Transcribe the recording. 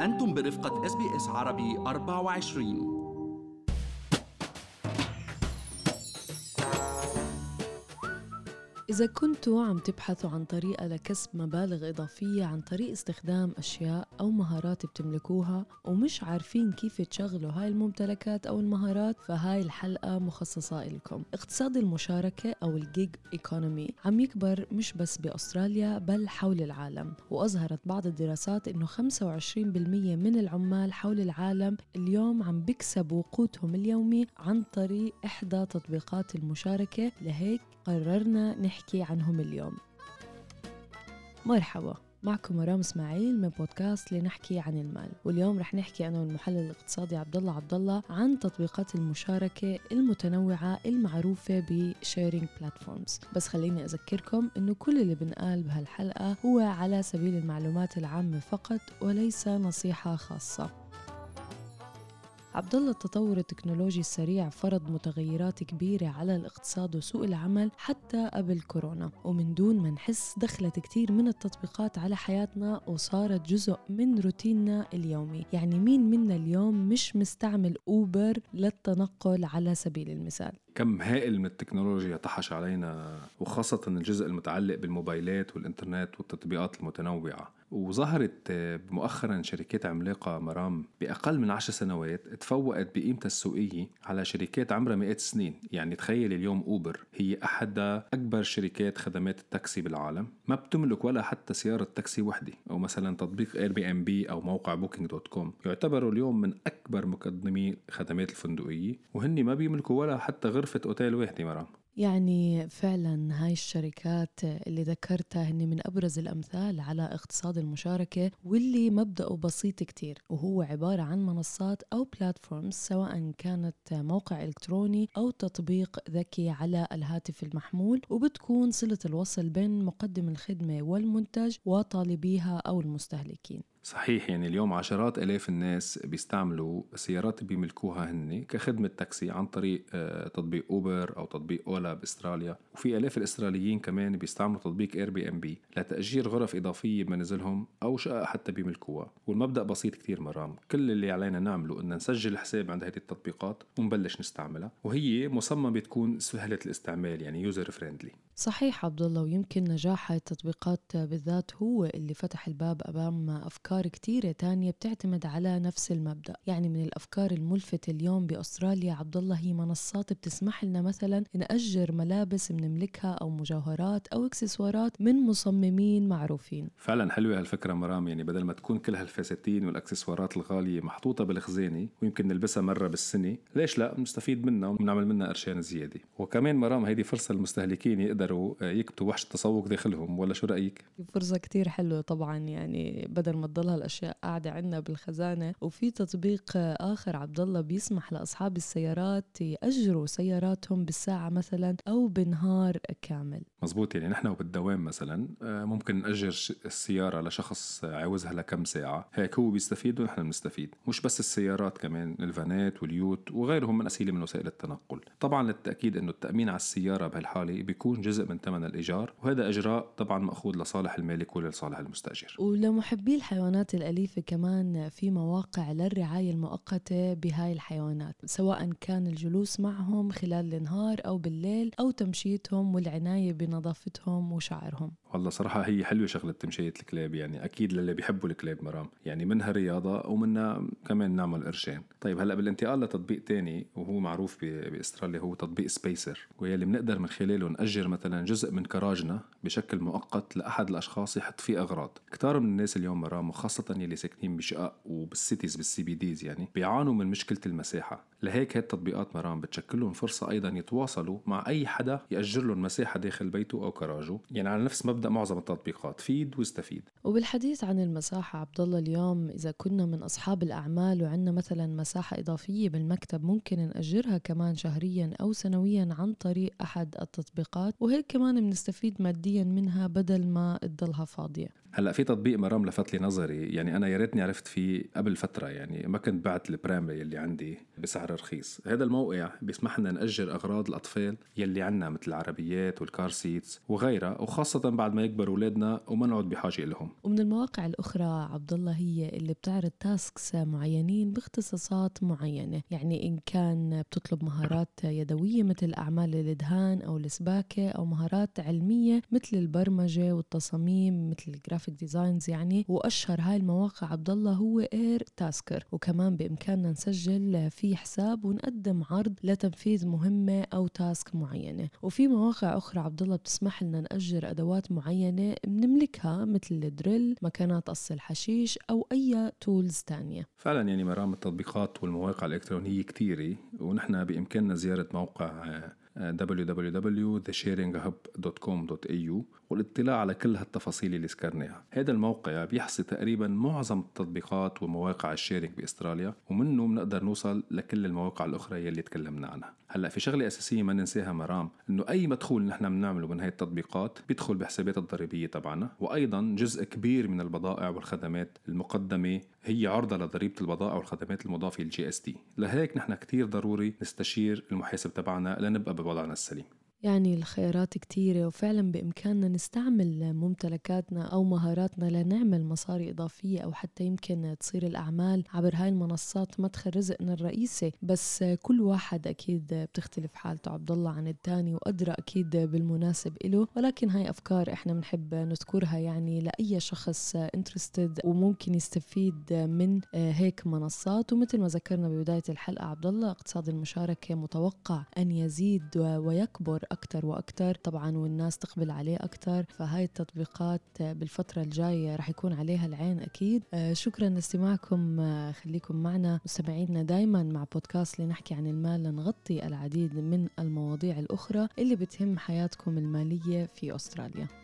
أنتم برفقة SBS عربي 24 إذا كنتوا عم تبحثوا عن طريقة لكسب مبالغ إضافية عن طريق استخدام أشياء أو مهارات بتملكوها ومش عارفين كيف تشغلوا هاي الممتلكات أو المهارات فهاي الحلقة مخصصة لكم اقتصاد المشاركة أو ال gig economy عم يكبر مش بس بأستراليا بل حول العالم. وأظهرت بعض الدراسات أنه 25% من العمال حول العالم اليوم عم بيكسبوا قوتهم اليومي عن طريق إحدى تطبيقات المشاركة لهيك قررنا نحكي عنهم اليوم. مرحبا معكم مرام إسماعيل من بودكاست لنحكي عن المال. واليوم رح نحكي أنا والمحلل الاقتصادي عبد الله عبد الله عن تطبيقات المشاركة المتنوعة المعروفة بشيرنج بلاتفورمز بس خليني أذكركم إنه كل اللي بنقال بهالحلقة هو على سبيل المعلومات العامة فقط وليس نصيحة خاصة. عبد الله التطور التكنولوجي السريع فرض متغيرات كبيرة على الاقتصاد وسوق العمل حتى قبل كورونا. ومن دون ما نحس دخلت كتير من التطبيقات على حياتنا وصارت جزء من روتيننا اليومي. يعني مين منا اليوم مش مستعمل أوبر للتنقل على سبيل المثال؟ كم هائل من التكنولوجيا طحش علينا وخاصة الجزء المتعلق بالموبايلات والإنترنت والتطبيقات المتنوعة. وظهرت مؤخرا شركات عملاقة مرام بأقل من عشر سنوات تفوقت بقيمتها السوقية على شركات عمرها مئات السنين يعني تخيل اليوم Uber هي أحد أكبر شركات خدمات التاكسي بالعالم. ما بتملك ولا حتى سيارة تاكسي وحدة أو مثلا تطبيق Airbnb أو موقع Booking.com يعتبروا اليوم من أكبر مقدمي خدمات الفندقية وهن ما بيملكوا ولا حتى غرفة أوتيل واحدة مرام. يعني فعلا هاي الشركات اللي ذكرتها هن من أبرز الأمثال على اقتصاد المشاركة واللي مبدأه بسيط كتير وهو عبارة عن منصات أو platforms سواء كانت موقع إلكتروني أو تطبيق ذكي على الهاتف المحمول وبتكون صلة الوصل بين مقدم الخدمة والمنتج وطالبيها أو المستهلكين. صحيح يعني اليوم عشرات آلاف الناس بيستعملوا سيارات بيملكوها هن كخدمة تاكسي عن طريق آه، تطبيق Uber أو تطبيق Ola. بأستراليا وفي آلاف الأستراليين كمان بيستعملوا تطبيق Airbnb لتأجير غرف إضافية بمنازلهم أو شقق حتى بيملكوها والمبدأ بسيط كتير مرام كل اللي علينا نعمله ان نسجل حساب عند هذه التطبيقات ونبلش نستعملها وهي مصممة بتكون سهلة الاستعمال يعني user friendly صحيح عبد الله ويمكن نجاح التطبيقات بالذات هو اللي فتح الباب أمام أفكار كثيره تانية بتعتمد على نفس المبدأ، يعني من الأفكار الملفتة اليوم بأستراليا عبد الله هي منصات بتسمح لنا مثلا نأجر ملابس بنملكها أو مجوهرات أو إكسسوارات من مصممين معروفين. فعلا حلوة هالفكرة مرام يعني بدل ما تكون كل هالفساتين والإكسسوارات الغالية محطوطة بالخزانة ويمكن نلبسها مرة بالسنة، ليش لا؟ نستفيد منها ونعمل منها قرشين زيادة، وكمان مرام هيدي فرصة للمستهلكين يقدر يقدروا يكتبوا وحش التسوق داخلهم ولا شو رأيك؟ فرصة كتير حلوة طبعا يعني بدل ما تضل هالاشياء قاعدة عندنا بالخزانة. وفي تطبيق آخر عبد الله بيسمح لأصحاب السيارات يأجروا سياراتهم بالساعة مثلا أو بنهار كامل. مزبوط يعني نحن وبالدوام مثلا آه، ممكن نأجر السيارة لشخص عاوزها لكم ساعة. هيك هو بيستفيد ونحن بنستفيد. مش بس السيارات كمان الفانات واليوت وغيرهم من أسئلة من وسائل التنقل. طبعا للتأكيد أنه التأمين على السيارة بهالحالة بيكون جزء من ثمن الإيجار وهذا إجراء طبعا مأخوذ لصالح المالك ولصالح المستأجر. ولمحبي الحيوانات الأليفة كمان في مواقع للرعاية المؤقتة بهاي الحيوانات سواء كان الجلوس معهم خلال النهار أو بالليل. أو تمشيتهم والعناية بنظافتهم وشعرهم. والله صراحة هي حلوة شغلة تمشية الكلاب يعني أكيد للي بيحبوا الكلاب مرام يعني منها رياضة ومنها كمان نعمل قرشين. طيب هلأ بالانتقال لتطبيق تاني وهو معروف بأستراليا هو تطبيق Spacer ويلي بنقدر من خلاله نأجر مثلا جزء من كراجنا بشكل مؤقت لأحد الأشخاص يحط فيه أغراض. كتار من الناس اليوم مرام وخاصة يلي ساكنين بشقق وبال cities بال CBDs يعني بيعانوا من مشكلة المساحة. لهيك هاي التطبيقات مرام بتشكل لهم فرصة أيضا يتواصلوا مع أي حدا يأجر لهم مساحة داخل بيته أو كراجه. يعني على نفس مبدأ معظم التطبيقات. فيد واستفيد. وبالحديث عن المساحة عبد الله اليوم إذا كنا من أصحاب الأعمال وعندنا مثلا مساحة إضافية بالمكتب ممكن نأجرها كمان شهريا أو سنويا عن طريق أحد التطبيقات وهيك كمان بنستفيد ماديا منها بدل ما تضلها فاضية. هلأ في تطبيق مرام لفت لي نظري يعني أنا يا ريتني عرفت فيه قبل فترة يعني ما كنت بعت ال pram اللي عندي بسعر رخيص. هذا الموقع بيسمح لنا نأجر أغراض الأطفال يلي عنا مثل العربيات وال car seats وغيرها وخاصة بعد ما يكبر أولادنا وما نقعد بحاجة لهم ومن المواقع الأخرى عبد الله هي اللي بتعرض tasks معينين باختصاصات معينة يعني إن كان بتطلب مهارات يدوية مثل أعمال الإدهان أو السباكة أو مهارات علمية مثل البرمجة والتصاميم مثل ال graphic designs يعني وأشهر هاي المواقع عبد الله هو Airtasker وكمان بإمكاننا نسجل في حساب ونقدم عرض لتنفيذ مهمة أو task معينة. وفي مواقع أخرى عبد الله بتسمح لنا نأجر أدوات معينة بنملكها مثل ال drill مكانات قص الحشيش أو أي tools تانية. فعلا يعني مرام التطبيقات والمواقع الإلكترونية كتيرة ونحن بإمكاننا زيارة موقع www.thesharinghub.com.au والاطلاع على كل هالتفاصيل اللي ذكرناها. هذا الموقع بيحصي تقريبا معظم التطبيقات ومواقع ال sharing بأستراليا ومنه بنقدر نوصل لكل المواقع الأخرى يلي تكلمنا عنها. هلأ في شغلة أساسية ما ننساها مرام إنه أي مدخول نحن بنعمله من هاي التطبيقات بيدخل بحسابات الضريبية تبعنا وأيضا جزء كبير من البضائع والخدمات المقدمة هي عرضة لضريبة البضائع والخدمات المضافة لل GST. لهيك نحن كتير ضروري نستشير المحاسب تبعنا لنبقى بوضعنا السليم يعني الخيارات كتيرة وفعلا بإمكاننا نستعمل ممتلكاتنا أو مهاراتنا لنعمل مصاري إضافية أو حتى يمكن تصير الأعمال عبر هاي المنصات مدخل رزقنا الرئيسي. بس كل واحد أكيد بتختلف حالته عبد الله عن الثاني وأدرى أكيد بالمناسب إله. ولكن هاي أفكار إحنا بنحب نذكرها يعني لأي شخص انترستد وممكن يستفيد من هيك منصات. ومثل ما ذكرنا ببداية الحلقة عبد الله اقتصاد المشاركة متوقع أن يزيد ويكبر أكثر وأكثر طبعا والناس تقبل عليه أكثر فهاي التطبيقات بالفترة الجاية رح يكون عليها العين أكيد. شكرا لاستماعكم خليكم معنا مستمعينا دايما مع بودكاست لنحكي عن المال لنغطي العديد من المواضيع الأخرى اللي بتهم حياتكم المالية في أستراليا.